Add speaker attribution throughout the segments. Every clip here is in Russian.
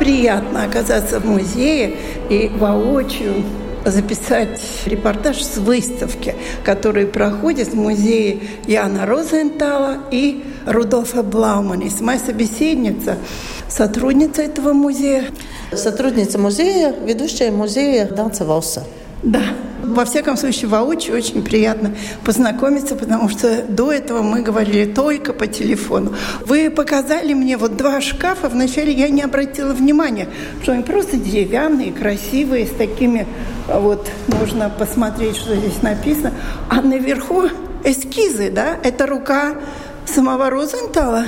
Speaker 1: Приятно оказаться в музее и воочию записать репортаж с выставки, который проходит в музее Яна Розентала и Рудольфа Блауманис. Моя собеседница, сотрудница этого музея.
Speaker 2: Сотрудница музея, ведущая музея Данца Валса.
Speaker 1: Да, во всяком случае, воочию очень приятно познакомиться, потому что до этого мы говорили только по телефону. Вы показали мне вот два шкафа. Вначале я не обратила внимания, что они просто деревянные, красивые, с такими вот можно посмотреть, что здесь написано. А наверху эскизы, да? Это рука самого Розентала.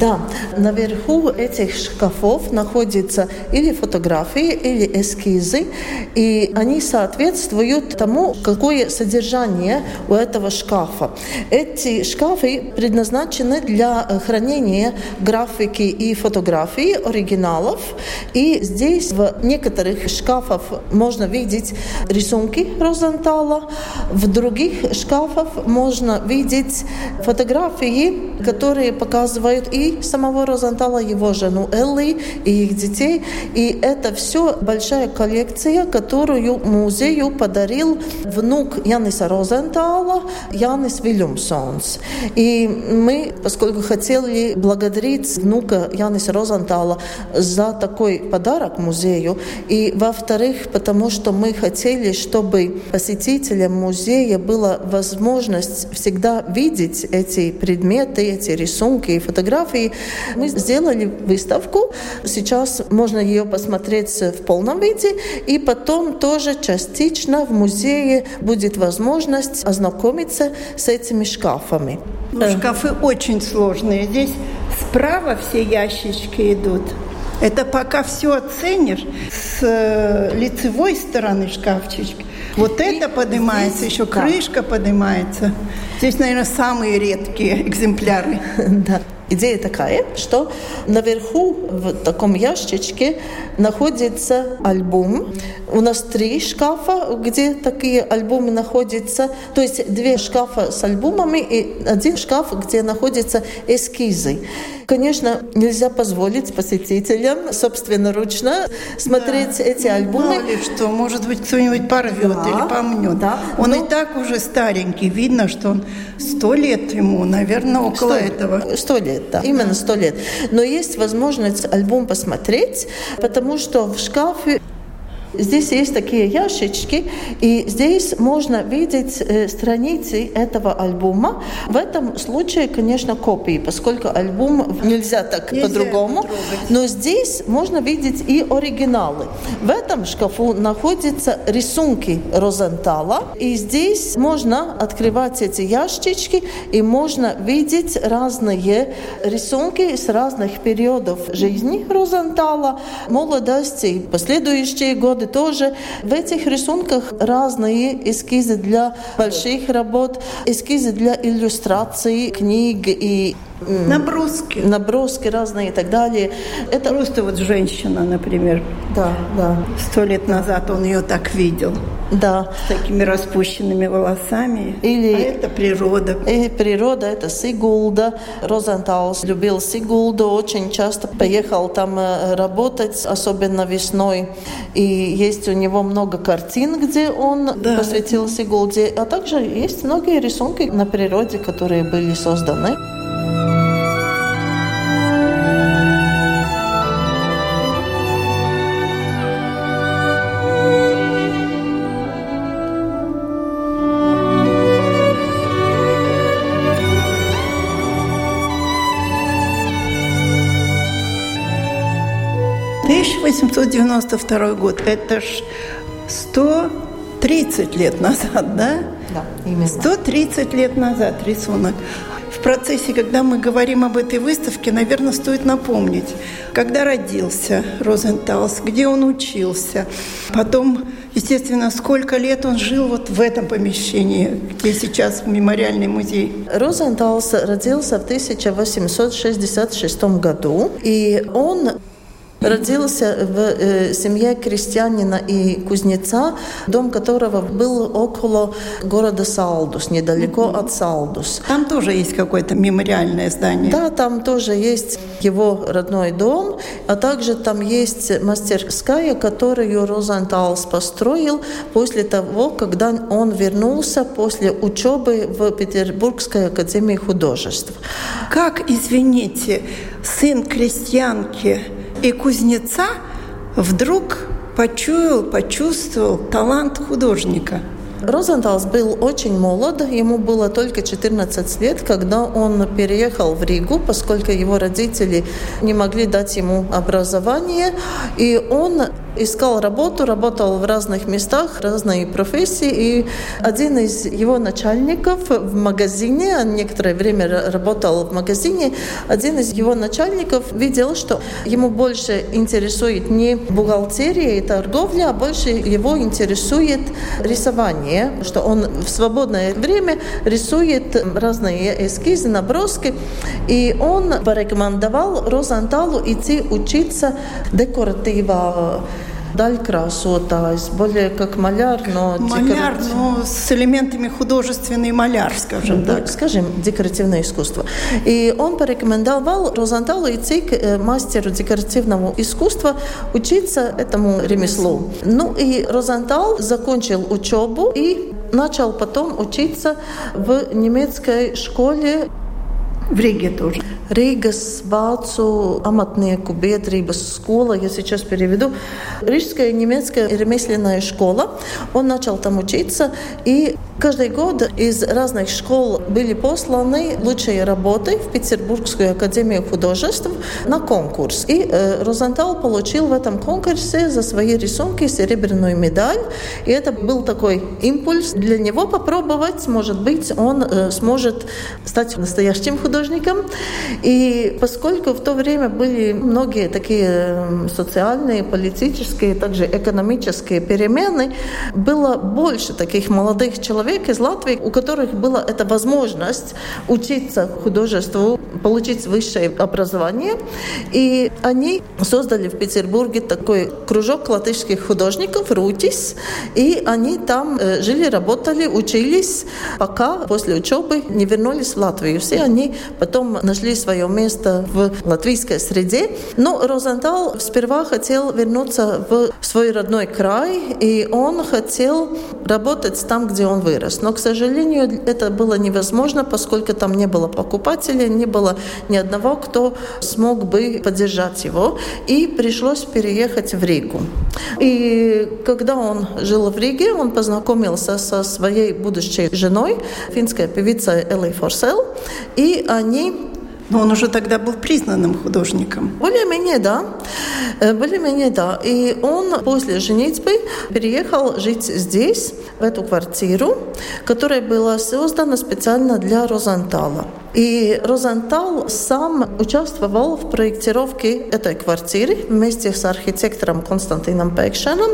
Speaker 2: Да, наверху этих шкафов находятся или фотографии, или эскизы, и они соответствуют тому, какое содержание у этого шкафа. Эти шкафы предназначены для хранения графики и фотографий оригиналов, и здесь в некоторых шкафах можно видеть рисунки Розентала, в других шкафах можно видеть фотографии, которые показывают и самого Розентала, его жену Элли и их детей. И это все большая коллекция, которую музею подарил внук Яниса Розентала, Янис Вильямсонс. И мы, поскольку хотели благодарить внука Яниса Розентала за такой подарок музею, и во-вторых, потому что мы хотели, чтобы посетителям музея была возможность всегда видеть эти предметы, эти рисунки и фотографии, фотографии. Мы сделали выставку. Сейчас можно ее посмотреть в полном виде. И потом тоже частично в музее будет возможность ознакомиться с этими шкафами.
Speaker 1: Ну, шкафы очень сложные. Здесь справа все ящички идут. Это пока все оценишь с э, лицевой стороны шкафчика. Вот и это поднимается, еще крышка поднимается. Здесь, наверное, самые редкие экземпляры.
Speaker 2: Да. Идея такая, что наверху в таком ящичке находится альбом. У нас три шкафа, где такие альбомы находятся. То есть две шкафа с альбомами и один шкаф, где находятся эскизы. Конечно, нельзя позволить посетителям собственноручно смотреть да. эти альбомы.
Speaker 1: Мало ли что, может быть, кто-нибудь порвет да, или помнет. Да, он но... и так уже старенький, видно, что он сто лет ему, наверное, около 100, этого.
Speaker 2: Сто лет, да, именно сто лет. Но есть возможность альбом посмотреть, потому что в шкафе Здесь есть такие ящички, и здесь можно видеть э, страницы этого альбома. В этом случае, конечно, копии, поскольку альбом нельзя так по-другому. Но здесь можно видеть и оригиналы. В этом шкафу находятся рисунки Розентала, и здесь можно открывать эти ящички, и можно видеть разные рисунки с разных периодов жизни Розентала, молодости, последующие годы годы тоже. В этих рисунках разные эскизы для больших работ, эскизы для иллюстраций книг и
Speaker 1: Наброски.
Speaker 2: Наброски разные и так далее.
Speaker 1: Это просто вот женщина, например.
Speaker 2: Да, да.
Speaker 1: Сто лет назад он ее так видел.
Speaker 2: Да.
Speaker 1: С такими распущенными волосами. Или... А это природа.
Speaker 2: И природа, это Сигулда. Розенталс любил Сигулду, очень часто поехал там э, работать, особенно весной. И есть у него много картин, где он да. посвятил Сигулде. А также есть многие рисунки на природе, которые были созданы.
Speaker 1: 1892 год. Это ж 130 лет назад, да?
Speaker 2: Да, именно.
Speaker 1: 130 лет назад рисунок. В процессе, когда мы говорим об этой выставке, наверное, стоит напомнить, когда родился Розенталс, где он учился, потом, естественно, сколько лет он жил вот в этом помещении, где сейчас мемориальный музей.
Speaker 2: Розенталс родился в 1866 году, и он Родился в э, семье крестьянина и кузнеца, дом которого был около города Салдус, недалеко mm-hmm. от Салдус.
Speaker 1: Там тоже есть какое-то мемориальное здание.
Speaker 2: Да, там тоже есть его родной дом, а также там есть мастерская, которую Розенталс построил после того, когда он вернулся после учебы в Петербургской академии художеств.
Speaker 1: Как, извините, сын крестьянки и кузнеца вдруг почуял, почувствовал талант художника –
Speaker 2: Розенталс был очень молод, ему было только 14 лет, когда он переехал в Ригу, поскольку его родители не могли дать ему образование, и он искал работу, работал в разных местах, разные профессии, и один из его начальников в магазине, он некоторое время работал в магазине, один из его начальников видел, что ему больше интересует не бухгалтерия и торговля, а больше его интересует рисование, что он в свободное время рисует разные эскизы, наброски, и он порекомендовал Розанталу идти учиться декоративного далькрасотājs, более как маляр, но...
Speaker 1: Маляр, но с элементами художественный маляр, скажем
Speaker 2: так. Скажем, декоративное искусство. И он порекомендовал Розанталу идти к э, мастеру декоративного искусства учиться этому ремеслу. Ну и Розантал закончил учебу и начал потом учиться в немецкой школе
Speaker 1: в Риге тоже.
Speaker 2: Рīgas Vācu amatnieku biedrības школа, я сейчас переведу. Рижская немецкая ремесленная школа. Он начал там учиться, и каждый год из разных школ были посланы лучшие работы в Петербургскую академию художеств на конкурс. И э, Розентал получил в этом конкурсе за свои рисунки серебряную медаль. И это был такой импульс для него попробовать, может быть, он э, сможет стать настоящим художником художником. И поскольку в то время были многие такие социальные, политические, также экономические перемены, было больше таких молодых человек из Латвии, у которых была эта возможность учиться художеству, получить высшее образование. И они создали в Петербурге такой кружок латышских художников «Рутис», и они там э, жили, работали, учились, пока после учебы не вернулись в Латвию. Все они потом нашли свое место в латвийской среде. Но Розентал сперва хотел вернуться в свой родной край, и он хотел работать там, где он вырос. Но, к сожалению, это было невозможно, поскольку там не было покупателей, не было ни одного, кто смог бы поддержать его, и пришлось переехать в Ригу. И когда он жил в Риге, он познакомился со своей будущей женой, финской певицей Элей Форсел, и они
Speaker 1: но он уже тогда был признанным художником.
Speaker 2: Более-менее, да. Э, более-менее, да. И он после женитьбы переехал жить здесь, в эту квартиру, которая была создана специально для Розентала. И Розентал сам участвовал в проектировке этой квартиры вместе с архитектором Константином Пекшеном.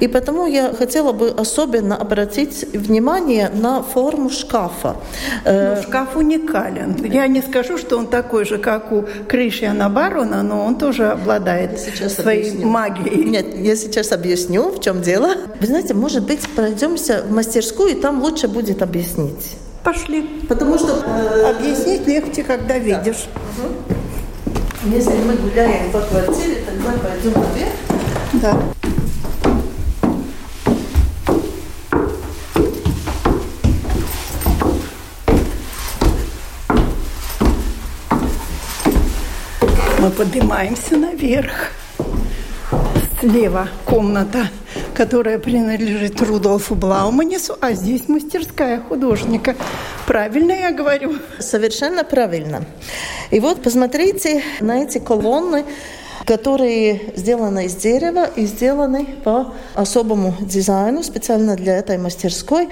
Speaker 2: И потому я хотела бы особенно обратить внимание на форму шкафа.
Speaker 1: Э, ну, шкаф уникален. Я не скажу, что он такой же, как у Кришиана Барона, но он тоже обладает сейчас своей объясню. магией.
Speaker 2: Нет, я сейчас объясню, в чем дело. Вы знаете, может быть, пройдемся в мастерскую, и там лучше будет объяснить.
Speaker 1: Пошли.
Speaker 2: Потому что...
Speaker 1: Э, Объяснить легче, когда видишь.
Speaker 2: Угу. Если мы гуляем по квартире, тогда пойдем наверх.
Speaker 1: Да. Мы поднимаемся наверх. Слева комната которая принадлежит Рудолфу Блауманису, а здесь мастерская художника. Правильно я говорю?
Speaker 2: Совершенно правильно. И вот посмотрите на эти колонны, которые сделаны из дерева и сделаны по особому дизайну специально для этой мастерской.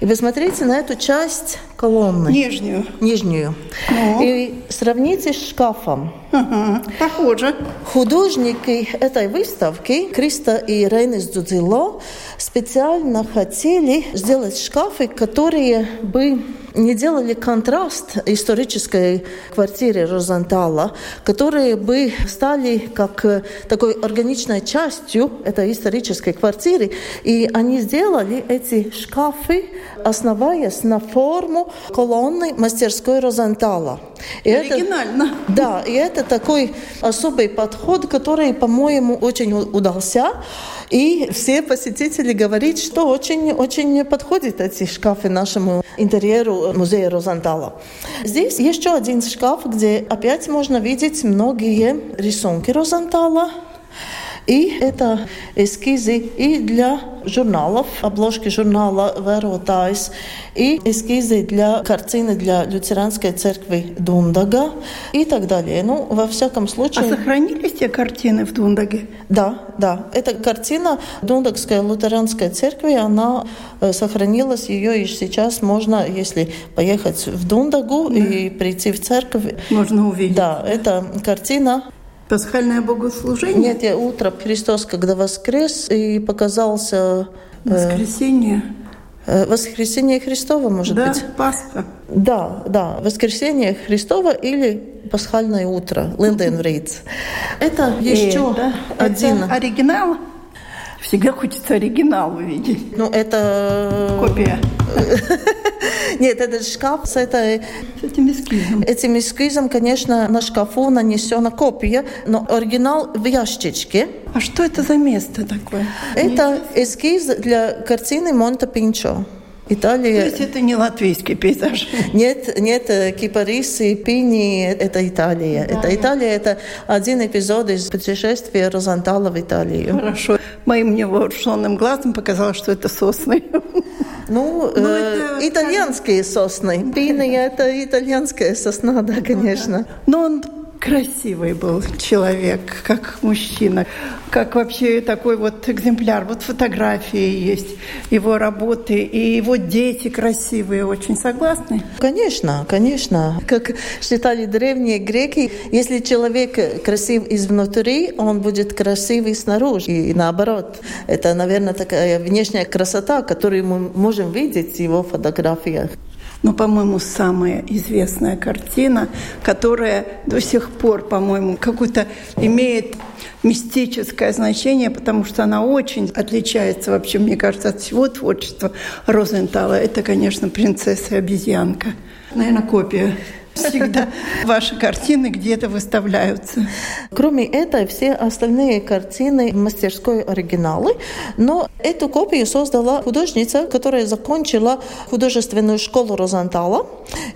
Speaker 2: И посмотрите на эту часть колонны.
Speaker 1: Нижнюю.
Speaker 2: Нижнюю. Ну. И сравните с шкафом.
Speaker 1: Ага, похоже.
Speaker 2: Художники этой выставки, Криста и Рейнис Дудзило, специально хотели сделать шкафы, которые бы не делали контраст исторической квартире Розентала, которые бы стали как э, такой органичной частью этой исторической квартиры. И они сделали эти шкафы, основываясь на форму колонны мастерской Розентала.
Speaker 1: И Оригинально.
Speaker 2: Это, да, и это такой особый подход, который, по-моему, очень удался. И все посетители говорят, что очень-очень подходит эти шкафы нашему интерьеру музея Розентала. Здесь еще один шкаф, где опять можно видеть многие рисунки Розентала. И это эскизы и для журналов, обложки журнала «Вērotājs», и эскизы для картины для лютеранской церкви Дундага и так далее. Ну, во всяком случае...
Speaker 1: А сохранились те картины в Дундаге?
Speaker 2: Да, да. Эта картина Дундагской лютеранской церкви, она э, сохранилась, ее и сейчас можно, если поехать в Дундагу да. и прийти в церковь.
Speaker 1: Можно увидеть.
Speaker 2: Да, эта картина
Speaker 1: Пасхальное богослужение?
Speaker 2: Нет, я утро Христос, когда воскрес и показался...
Speaker 1: Э, Воскресенье.
Speaker 2: Э, воскресение Христова, может
Speaker 1: да,
Speaker 2: быть?
Speaker 1: Да, Пасха.
Speaker 2: Да, да, воскресение Христова или пасхальное утро, Линденврейц. Это еще
Speaker 1: это,
Speaker 2: один...
Speaker 1: Это оригинал? Всегда хочется оригинал увидеть.
Speaker 2: Ну, это...
Speaker 1: Копия.
Speaker 2: Нет, этот шкаф с, этой,
Speaker 1: с этим эскизом.
Speaker 2: Этим эскизом, конечно, на шкафу нанесена копия, но оригинал в ящичке.
Speaker 1: А что это за место такое?
Speaker 2: Это эскиз для картины Монте Пинчо. Италия...
Speaker 1: То есть это не латвийский пейзаж?
Speaker 2: Нет, нет, кипарисы, пини – это Италия. Да. Это Италия – это один эпизод из путешествия Розантала в Италию.
Speaker 1: Хорошо. Моим невооруженным глазом показалось, что это сосны.
Speaker 2: Ну, ну э, это... итальянские сосны. Пины – это итальянская сосна, да, конечно.
Speaker 1: Но он красивый был человек, как мужчина, как вообще такой вот экземпляр. Вот фотографии есть его работы, и его дети красивые, очень согласны?
Speaker 2: Конечно, конечно. Как считали древние греки, если человек красив изнутри, он будет красивый снаружи, и наоборот. Это, наверное, такая внешняя красота, которую мы можем видеть в его фотографиях
Speaker 1: ну, по-моему, самая известная картина, которая до сих пор, по-моему, какую-то имеет мистическое значение, потому что она очень отличается вообще, мне кажется, от всего творчества Розентала. Это, конечно, «Принцесса и обезьянка». Наверное, копия Всегда ваши картины где-то выставляются.
Speaker 2: Кроме этого, все остальные картины мастерской оригиналы. Но эту копию создала художница, которая закончила художественную школу Розентала.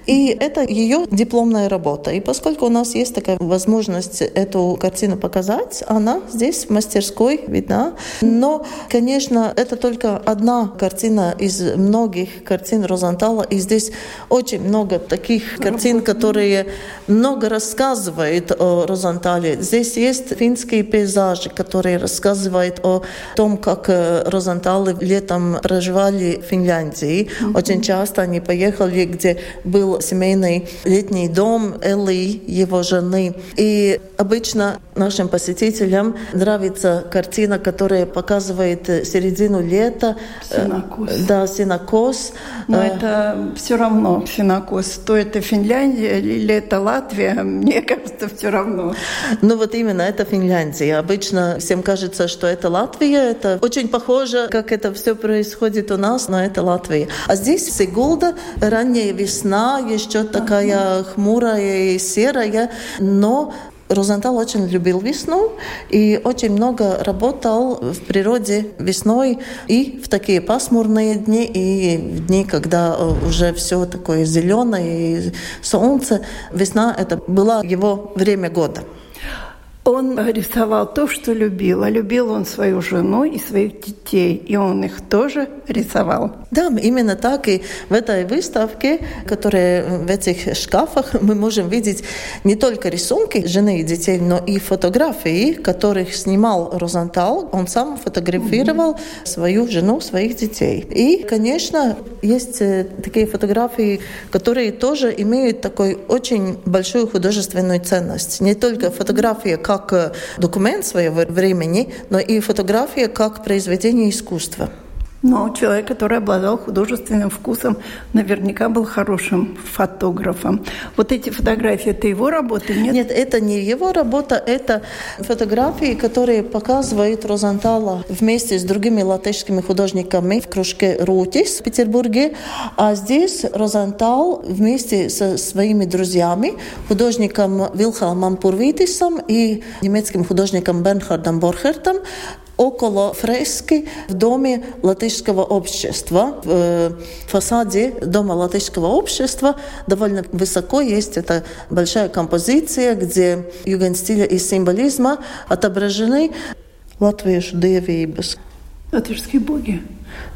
Speaker 2: И это ее дипломная работа. И поскольку у нас есть такая возможность эту картину показать, она здесь в мастерской видна. Но, конечно, это только одна картина из многих картин Розентала. И здесь очень много таких картин, которые много рассказывают о Розантале. Здесь есть финские пейзажи, которые рассказывают о том, как э, Розанталы летом проживали в Финляндии. Mm-hmm. Очень часто они поехали, где был семейный летний дом Элли, его жены. И обычно нашим посетителям нравится картина, которая показывает середину лета.
Speaker 1: Синокос.
Speaker 2: Да, синокос.
Speaker 1: Но это все равно синокос. То это Финляндия, Финляндия или это Латвия, мне кажется, все равно.
Speaker 2: Ну вот именно, это Финляндия. Обычно всем кажется, что это Латвия. Это очень похоже, как это все происходит у нас, но это Латвия. А здесь Сигулда, ранняя весна, еще такая хмурая и серая, но Розентал очень любил весну и очень много работал в природе весной и в такие пасмурные дни, и в дни, когда э, уже все такое зеленое и солнце. Весна – это было его время года.
Speaker 1: Он рисовал то, что любил. А любил он свою жену и своих детей. И он их тоже рисовал.
Speaker 2: Да, именно так. И в этой выставке, которая в этих шкафах, мы можем видеть не только рисунки жены и детей, но и фотографии, которых снимал Розентал. Он сам фотографировал mm-hmm. свою жену, своих детей. И, конечно, есть э, такие фотографии, которые тоже имеют такой очень большую художественную ценность. Не только фотография как как э, документ своего времени, но и фотография как произведение искусства.
Speaker 1: Но человек, который обладал художественным вкусом, наверняка был хорошим фотографом. Вот эти фотографии, это его работы, нет?
Speaker 2: Нет, это не его работа, это фотографии, которые показывают Розентала вместе с другими латышскими художниками в кружке Рутис в Петербурге. А здесь Розентал вместе со своими друзьями, художником Вилхалмом Пурвитисом и немецким художником Бернхардом Борхертом, около фрески в доме латышского общества. В э, фасаде дома латышского общества довольно высоко есть эта большая композиция, где югенстиля и символизма отображены латвiešu dievības.
Speaker 1: Латышские боги.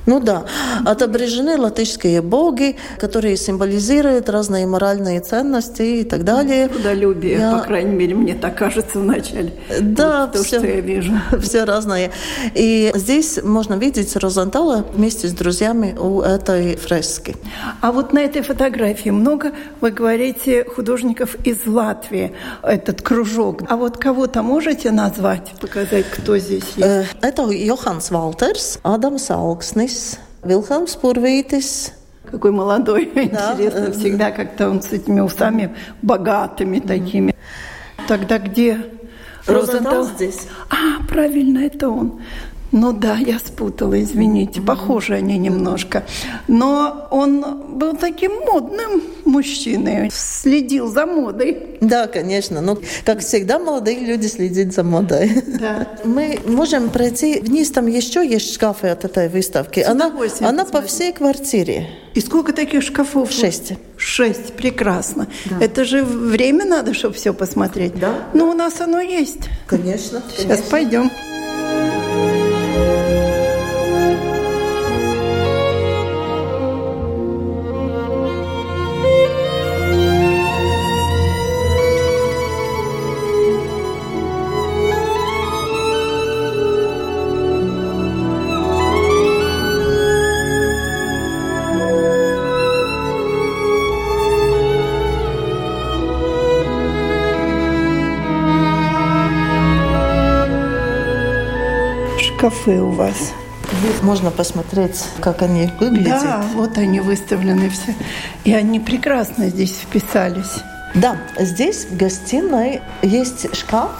Speaker 2: Ну да, отображены латышские боги, которые символизируют разные моральные ценности и так далее.
Speaker 1: Трудолюбие, я... по крайней мере, мне так кажется вначале.
Speaker 2: Да,
Speaker 1: вот то, все, что я вижу.
Speaker 2: Все разное. И здесь можно видеть Розентала вместе с друзьями у этой фрески.
Speaker 1: А вот на этой фотографии много, вы говорите, художников из Латвии, этот кружок. А вот кого-то можете назвать, показать, кто здесь есть? Э,
Speaker 2: это Йоханс Валтерс, Адамс Алкснис, Пурвītis, Vilhelms Пурвītis.
Speaker 1: Какой молодой, да. интересно, всегда как-то он с этими усами богатыми такими. Тогда где
Speaker 2: Розентал здесь?
Speaker 1: А, правильно, это он. Ну да, я спутала, извините. Похожи они немножко. Но он был таким модным мужчиной, следил за модой.
Speaker 2: Да, конечно. Ну, как всегда, молодые люди следят за модой. Да. Мы можем пройти вниз, там еще есть шкафы от этой выставки. Она, она по всей квартире.
Speaker 1: И сколько таких шкафов?
Speaker 2: Шесть.
Speaker 1: Шесть, прекрасно. Да. Это же время надо, чтобы все посмотреть. Да. Ну, у нас оно есть.
Speaker 2: Конечно.
Speaker 1: Сейчас
Speaker 2: конечно.
Speaker 1: пойдем. Кафе у вас.
Speaker 2: Здесь можно посмотреть, как они выглядят.
Speaker 1: Да, вот они выставлены все. И они прекрасно здесь вписались.
Speaker 2: Да, здесь в гостиной есть шкаф,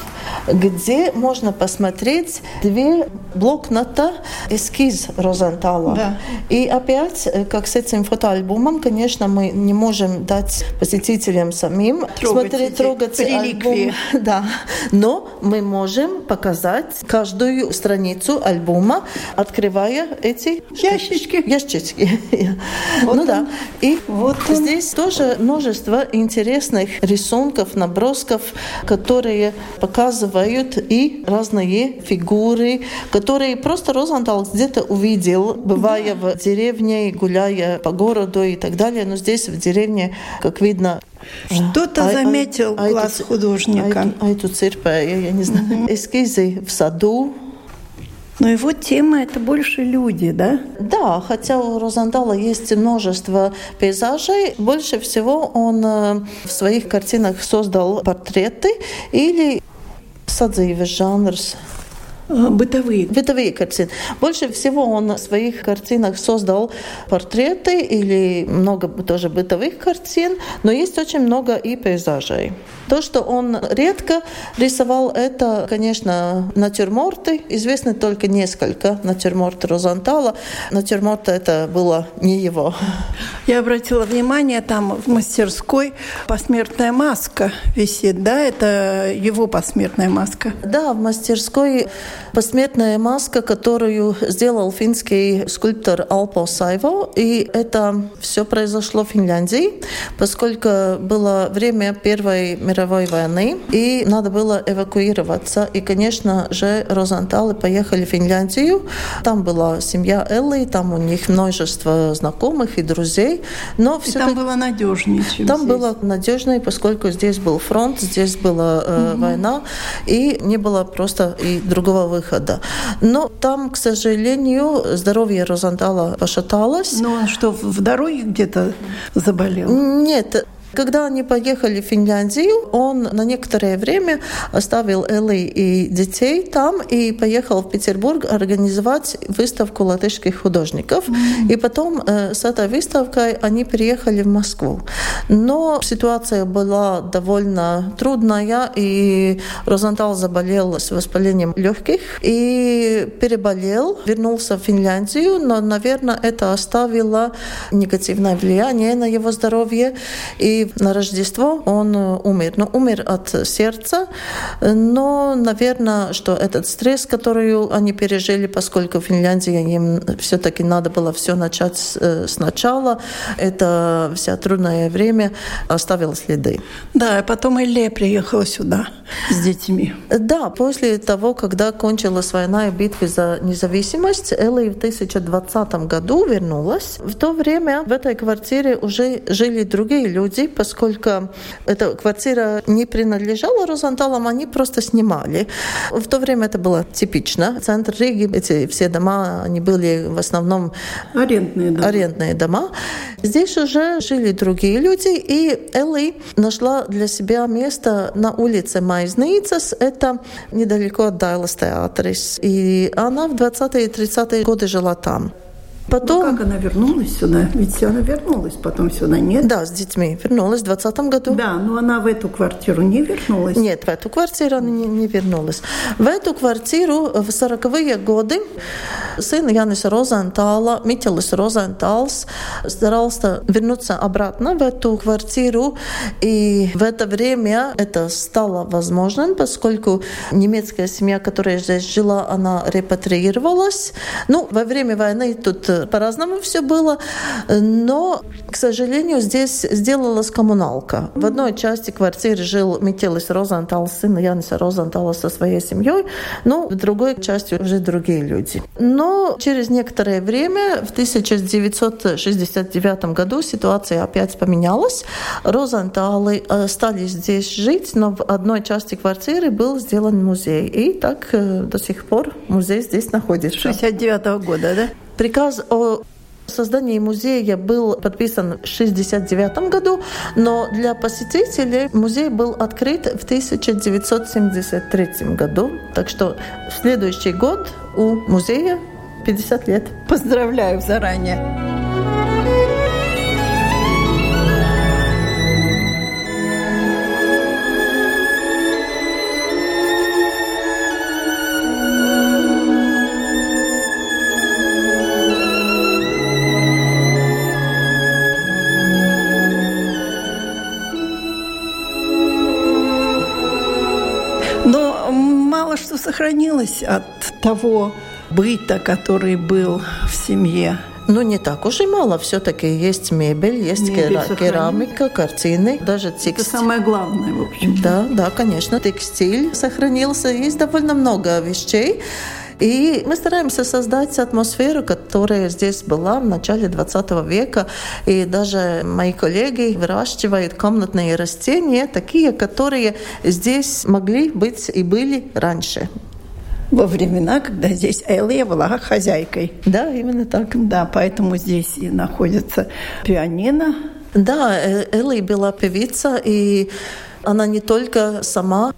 Speaker 2: где можно посмотреть две блокнота эскиз Розентала. Да. И опять, э, как с этим фотоальбомом, конечно, мы не можем дать посетителям самим трогать смотреть, трогать альбом. Да. Но мы можем показать каждую страницу альбома, открывая эти
Speaker 1: ящички.
Speaker 2: Ящички. Вот ну он. да. И вот здесь он. тоже множество интересных рисунков, набросков, которые показывают и разные фигуры, которые просто Розентал где-то увидел, бывая да. в деревне, гуляя по городу и так далее. Но здесь в деревне, как видно,
Speaker 1: что-то а, заметил а, глаз а, художника.
Speaker 2: А, а эту церковь, я, я не знаю, угу. эскизы в саду,
Speaker 1: но его тема – это больше люди, да?
Speaker 2: Да, хотя у Розандала есть множество пейзажей, больше всего он э, в своих картинах создал портреты или садzīves жанрс.
Speaker 1: А, бытовые.
Speaker 2: Бытовые картины. Больше всего он в своих картинах создал портреты или много тоже бытовых картин, но есть очень много и пейзажей. То, что он редко рисовал, это, конечно, натюрморты. Известны только несколько натюрморты Розантала. Натюрморты это было не его.
Speaker 1: Я обратила внимание, там в мастерской посмертная маска висит, да? Это его посмертная маска.
Speaker 2: Да, в мастерской посмертная маска, которую сделал финский скульптор Алпо Сайво. И это все произошло в Финляндии, поскольку было время Первой мировой войны, и надо было эвакуироваться. И, конечно же, Розенталы поехали в Финляндию. Там была семья Эллы, там у них множество знакомых и друзей.
Speaker 1: Но и там было надежнее, чем
Speaker 2: Там
Speaker 1: здесь.
Speaker 2: было надежнее, поскольку здесь был фронт, здесь была э, угу. война, и не было просто и другого выхода. Но там, к сожалению, здоровье Розентала пошаталось.
Speaker 1: Ну, он что, в дороге где-то заболел?
Speaker 2: Нет, когда они поехали в Финляндию, он на некоторое время оставил Элли и детей там и поехал в Петербург организовать выставку латышских художников. Mm-hmm. И потом э, с этой выставкой они переехали в Москву. Но ситуация была довольно трудная, и Розентал заболел с воспалением легких и переболел, вернулся в Финляндию, но, наверное, это оставило негативное влияние на его здоровье. И на Рождество он э, умер. Но ну, умер от сердца, но, наверное, что этот стресс, который они пережили, поскольку в Финляндии им все-таки надо было все начать э, сначала, это вся трудное время оставило следы.
Speaker 1: Да, а потом Илья приехала сюда с детьми.
Speaker 2: Да, после того, когда кончилась война и битвы за независимость, Элли в 2020 году вернулась. В то время в этой квартире уже жили другие люди, поскольку эта квартира не принадлежала Розенталам, они просто снимали. В то время это было типично. Центр Риги, эти все дома, они были в основном
Speaker 1: арендные дома.
Speaker 2: Арендные дома. Здесь уже жили другие люди, и Элли нашла для себя место на улице Майзницас. Это недалеко от Дайлас театрис. И она в 20-е и 30-е годы жила там.
Speaker 1: Потом... Ну, как она вернулась сюда? Ведь она вернулась потом сюда, нет?
Speaker 2: Да, с детьми. Вернулась в 2020 году.
Speaker 1: Да, но она в эту квартиру не вернулась?
Speaker 2: Нет, в эту квартиру она не, не вернулась. В эту квартиру в 40-е годы сын Яниса Розентала, Митялис Розенталс, старался вернуться обратно в эту квартиру. И в это время это стало возможным, поскольку немецкая семья, которая здесь жила, она репатриировалась. Ну, во время войны тут по-разному все было, но, к сожалению, здесь сделалась коммуналка. В одной части квартиры жил Микелис Розентал, сын Яниса Розентала со своей семьей, но в другой части уже другие люди. Но через некоторое время, в 1969 году, ситуация опять поменялась. Розенталы э, стали здесь жить, но в одной части квартиры был сделан музей. И так э, до сих пор музей здесь находится.
Speaker 1: 69 -го года, да?
Speaker 2: Приказ о создании музея был подписан в 1969 году, но для посетителей музей был открыт в 1973 году. Так что в следующий год у музея 50 лет.
Speaker 1: Поздравляю заранее. Сохранилось от того быта, который был в семье.
Speaker 2: Ну, не так уж и мало. Все-таки есть мебель, есть мебель кера- керамика, картины, даже текстиль.
Speaker 1: Это самое главное, в общем.
Speaker 2: Да, да, конечно. Текстиль сохранился. Есть довольно много вещей. И мы стараемся создать атмосферу, которая здесь была в начале 20 века. И даже мои коллеги выращивают комнатные растения, такие, которые здесь могли быть и были раньше
Speaker 1: во времена, когда здесь Элия была хозяйкой.
Speaker 2: Да, именно так.
Speaker 1: Да, поэтому здесь и находится пианино.
Speaker 2: Да, э, Элли была певица, и она не только сама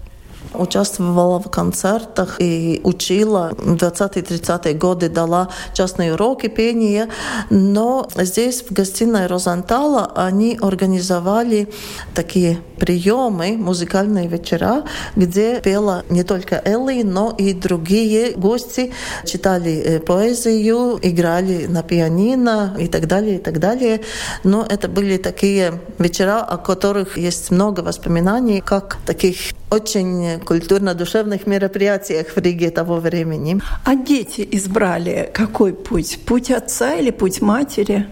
Speaker 2: участвовала в концертах и учила. В 20-30-е годы дала частные уроки пения. Но здесь, в гостиной Розентала, они организовали такие приемы, музыкальные вечера, где пела не только Элли, но и другие гости, читали э, поэзию, играли на пианино и так далее, и так далее. Но это были такие вечера, о которых есть много воспоминаний, как таких очень культурно-душевных мероприятиях в Риге того времени.
Speaker 1: А дети избрали какой путь? Путь отца или путь матери?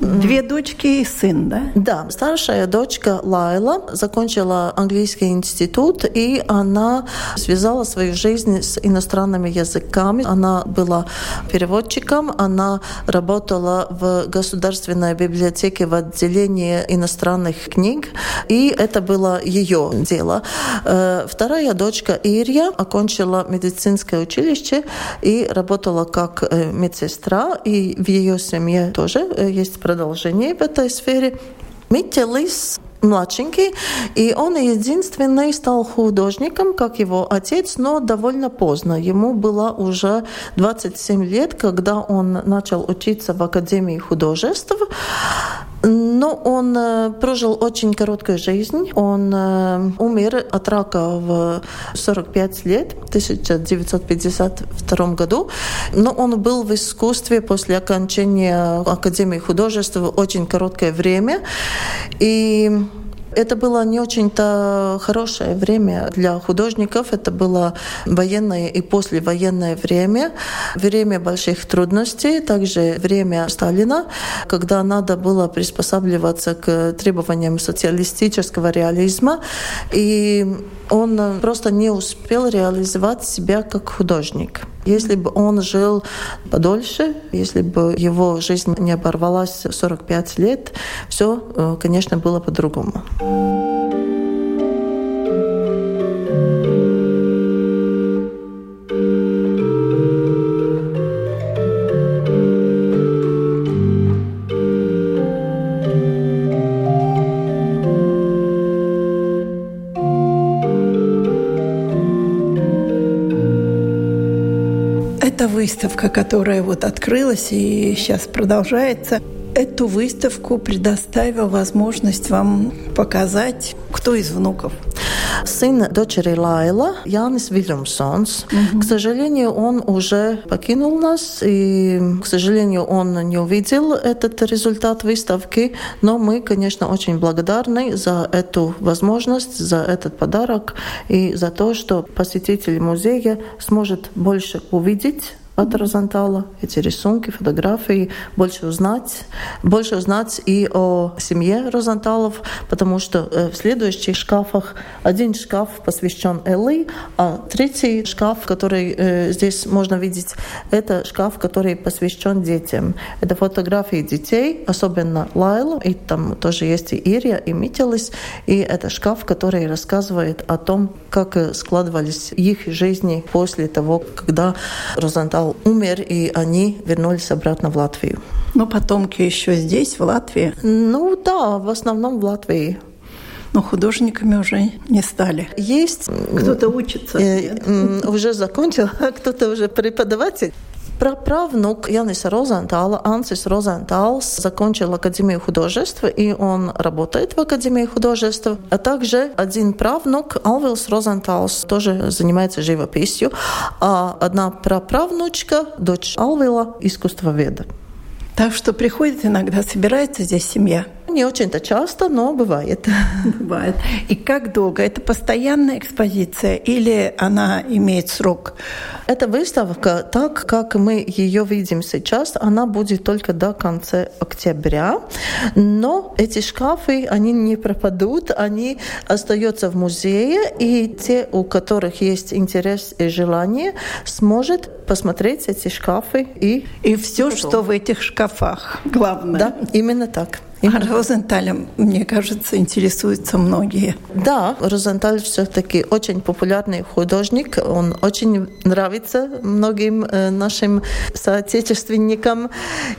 Speaker 1: Две дочки и сын, да?
Speaker 2: Да. Старшая дочка Лайла закончила английский институт, и она связала свою жизнь с иностранными языками. Она была переводчиком, она работала в государственной библиотеке в отделении иностранных книг, и это было ее дело. Э, вторая дочка Ирия окончила медицинское училище и работала как э, медсестра, и в ее семье тоже э, есть продолжение в этой сфере. Митя младшенький, и он единственный стал художником, как его отец, но довольно поздно. Ему было уже 27 лет, когда он начал учиться в Академии художеств. Но он э, прожил очень короткую жизнь. Он э, умер от рака в 45 лет, в 1952 году. Но он был в искусстве после окончания Академии художеств очень короткое время. И это было не очень-то хорошее время для художников. Это было военное и послевоенное время, время больших трудностей, также время Сталина, когда надо было приспосабливаться к требованиям социалистического реализма. И он просто не успел реализовать себя как художник. Если бы он жил подольше, если бы его жизнь не оборвалась 45 лет, все, э, конечно, было по-другому.
Speaker 1: Выставка, которая вот открылась и сейчас продолжается, эту выставку предоставил возможность вам показать, кто из внуков
Speaker 2: сын дочери Лайла, Янис Вильямсонс. Угу. К сожалению, он уже покинул нас, и, к сожалению, он не увидел этот результат выставки, но мы, конечно, очень благодарны за эту возможность, за этот подарок и за то, что посетитель музея сможет больше увидеть от Розентала, эти рисунки, фотографии, больше узнать, больше узнать и о семье Розенталов, потому что э, в следующих шкафах один шкаф посвящен Элли, а третий шкаф, который э, здесь можно видеть, это шкаф, который посвящен детям. Это фотографии детей, особенно Лайла, и там тоже есть и Ирия, и Митилис, и это шкаф, который рассказывает о том, как э, складывались их жизни после того, когда Розентал Павел умер, и они вернулись обратно в Латвию.
Speaker 1: Но потомки еще здесь, в Латвии?
Speaker 2: Ну да, в основном в Латвии
Speaker 1: но художниками уже не стали.
Speaker 2: Есть.
Speaker 1: Кто-то учится.
Speaker 2: Э, уже закончил, а кто-то уже преподаватель. Праправнук Яниса Розентала, Ансис Розенталс, закончил Академию художеств, и он работает в Академии художеств. А также один правнук, Алвилс Розенталс, тоже занимается живописью. А одна праправнучка, дочь Алвила, искусствоведа.
Speaker 1: Так что приходит иногда, собирается здесь семья –
Speaker 2: не очень-то часто, но бывает.
Speaker 1: Бывает. И как долго? Это постоянная экспозиция или она имеет срок?
Speaker 2: Эта выставка, так как мы ее видим сейчас, она будет только до конца октября. Но эти шкафы, они не пропадут, они остаются в музее, и те, у которых есть интерес и желание, сможет посмотреть эти шкафы и...
Speaker 1: И все, что в этих шкафах, главное.
Speaker 2: Да, именно так.
Speaker 1: А Розенталем, мне кажется, интересуются многие.
Speaker 2: Да, Розенталь все-таки очень популярный художник. Он очень нравится многим э, нашим соотечественникам.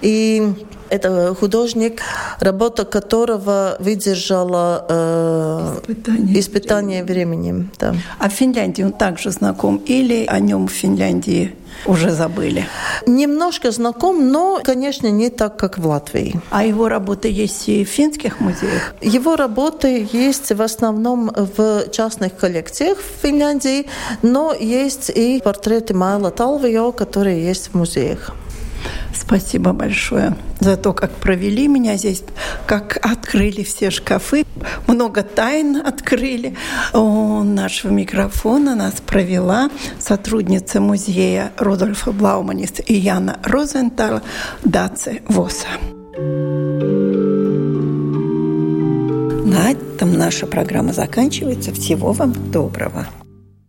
Speaker 2: И это художник, работа которого выдержала э, испытание, испытание временем. Да.
Speaker 1: А в Финляндии он также знаком или о нем в Финляндии уже забыли?
Speaker 2: Немножко знаком, но, конечно, не так, как в Латвии.
Speaker 1: А его работы есть и в финских музеях?
Speaker 2: Его работы есть в основном в частных коллекциях в Финляндии, но есть и портреты Майла Талвио, которые есть в музеях.
Speaker 1: Спасибо большое за то, как провели меня здесь, как открыли все шкафы. много тайн открыли. У нашего микрофона нас провела сотрудница музея Рудольфа Блауманис и Яна Розентал Даце Воса. На этом наша программа заканчивается. Всего вам доброго.